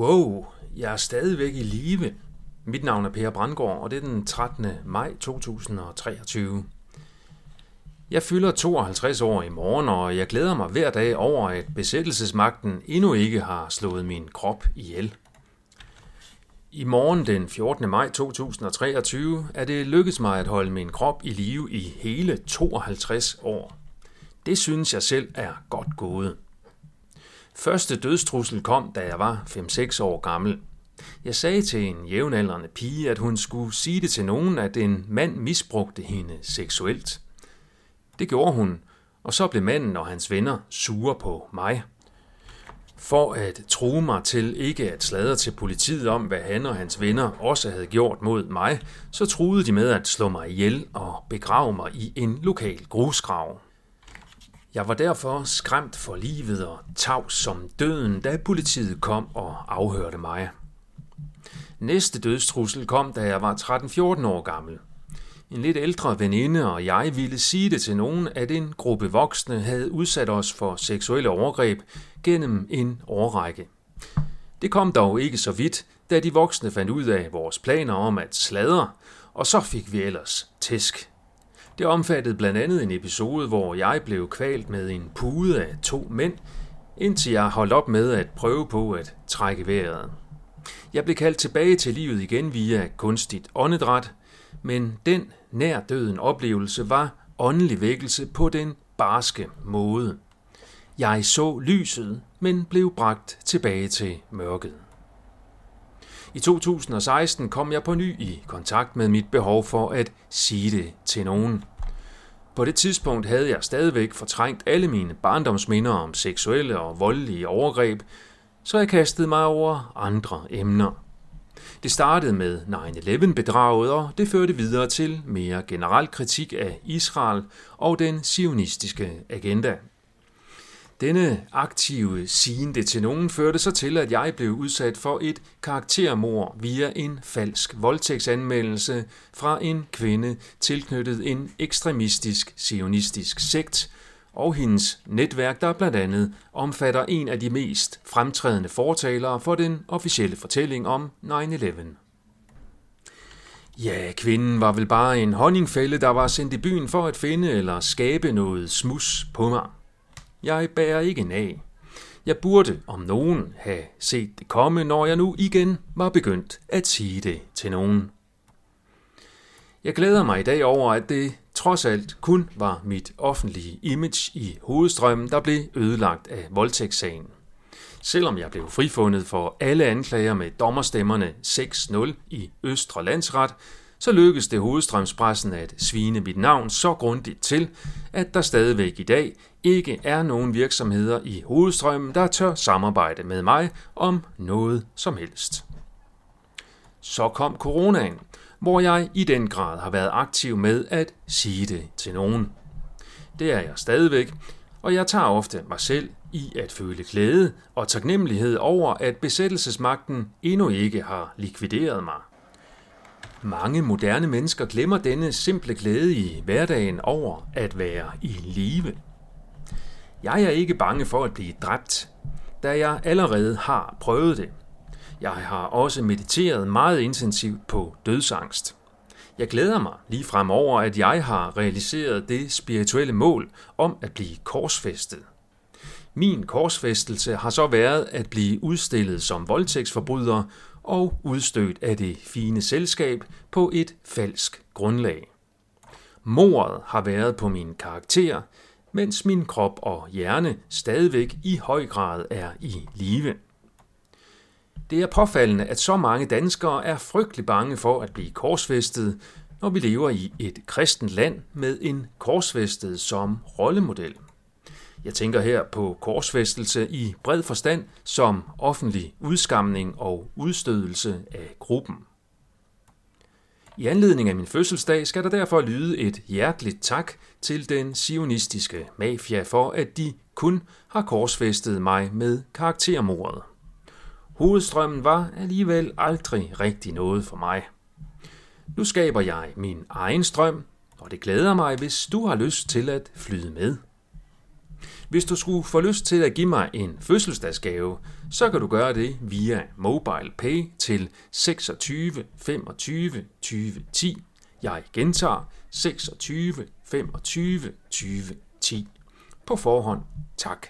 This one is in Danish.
Wow, jeg er stadigvæk i live. Mit navn er Per Brandgaard, og det er den 13. maj 2023. Jeg fylder 52 år i morgen, og jeg glæder mig hver dag over, at besættelsesmagten endnu ikke har slået min krop ihjel. I morgen den 14. maj 2023 er det lykkedes mig at holde min krop i live i hele 52 år. Det synes jeg selv er godt gået. Første dødstrussel kom, da jeg var 5-6 år gammel. Jeg sagde til en jævnaldrende pige, at hun skulle sige det til nogen, at en mand misbrugte hende seksuelt. Det gjorde hun, og så blev manden og hans venner sure på mig. For at true mig til ikke at sladre til politiet om, hvad han og hans venner også havde gjort mod mig, så truede de med at slå mig ihjel og begrave mig i en lokal grusgrav. Jeg var derfor skræmt for livet og tav som døden, da politiet kom og afhørte mig. Næste dødstrussel kom, da jeg var 13-14 år gammel. En lidt ældre veninde og jeg ville sige det til nogen, at en gruppe voksne havde udsat os for seksuelle overgreb gennem en årrække. Det kom dog ikke så vidt, da de voksne fandt ud af vores planer om at sladre, og så fik vi ellers tæsk. Det omfattede blandt andet en episode, hvor jeg blev kvalt med en pude af to mænd, indtil jeg holdt op med at prøve på at trække vejret. Jeg blev kaldt tilbage til livet igen via kunstigt åndedræt, men den nær døden oplevelse var åndelig vækkelse på den barske måde. Jeg så lyset, men blev bragt tilbage til mørket. I 2016 kom jeg på ny i kontakt med mit behov for at sige det til nogen. På det tidspunkt havde jeg stadigvæk fortrængt alle mine barndomsminder om seksuelle og voldelige overgreb, så jeg kastede mig over andre emner. Det startede med 9-11-bedraget, og det førte videre til mere generel kritik af Israel og den sionistiske agenda. Denne aktive sigende til nogen førte så til, at jeg blev udsat for et karaktermord via en falsk voldtægtsanmeldelse fra en kvinde tilknyttet en ekstremistisk sionistisk sekt, og hendes netværk, der blandt andet omfatter en af de mest fremtrædende fortalere for den officielle fortælling om 9-11. Ja, kvinden var vel bare en honningfælde, der var sendt i byen for at finde eller skabe noget smus på mig. Jeg bærer ikke af. Jeg burde, om nogen, have set det komme, når jeg nu igen var begyndt at sige det til nogen. Jeg glæder mig i dag over, at det trods alt kun var mit offentlige image i hovedstrømmen, der blev ødelagt af voldtægtssagen. Selvom jeg blev frifundet for alle anklager med dommerstemmerne 6-0 i Østre Landsret, så lykkedes det hovedstrømspressen at svine mit navn så grundigt til, at der stadigvæk i dag ikke er nogen virksomheder i hovedstrømmen, der tør samarbejde med mig om noget som helst. Så kom coronaen, hvor jeg i den grad har været aktiv med at sige det til nogen. Det er jeg stadigvæk, og jeg tager ofte mig selv i at føle glæde og taknemmelighed over, at besættelsesmagten endnu ikke har likvideret mig. Mange moderne mennesker glemmer denne simple glæde i hverdagen over at være i live. Jeg er ikke bange for at blive dræbt, da jeg allerede har prøvet det. Jeg har også mediteret meget intensivt på dødsangst. Jeg glæder mig lige fremover, at jeg har realiseret det spirituelle mål om at blive korsfæstet. Min korsfæstelse har så været at blive udstillet som voldtægtsforbryder og udstødt af det fine selskab på et falsk grundlag. Mordet har været på min karakter, mens min krop og hjerne stadigvæk i høj grad er i live. Det er påfaldende, at så mange danskere er frygtelig bange for at blive korsfæstet, når vi lever i et kristent land med en korsfæstet som rollemodel. Jeg tænker her på korsfæstelse i bred forstand som offentlig udskamning og udstødelse af gruppen. I anledning af min fødselsdag skal der derfor lyde et hjerteligt tak til den sionistiske mafia for, at de kun har korsfæstet mig med karaktermordet. Hovedstrømmen var alligevel aldrig rigtig noget for mig. Nu skaber jeg min egen strøm, og det glæder mig, hvis du har lyst til at flyde med. Hvis du skulle få lyst til at give mig en fødselsdagsgave, så kan du gøre det via Mobile Pay til 26 25 20 10. Jeg gentager 26 25 20 10. På forhånd, tak.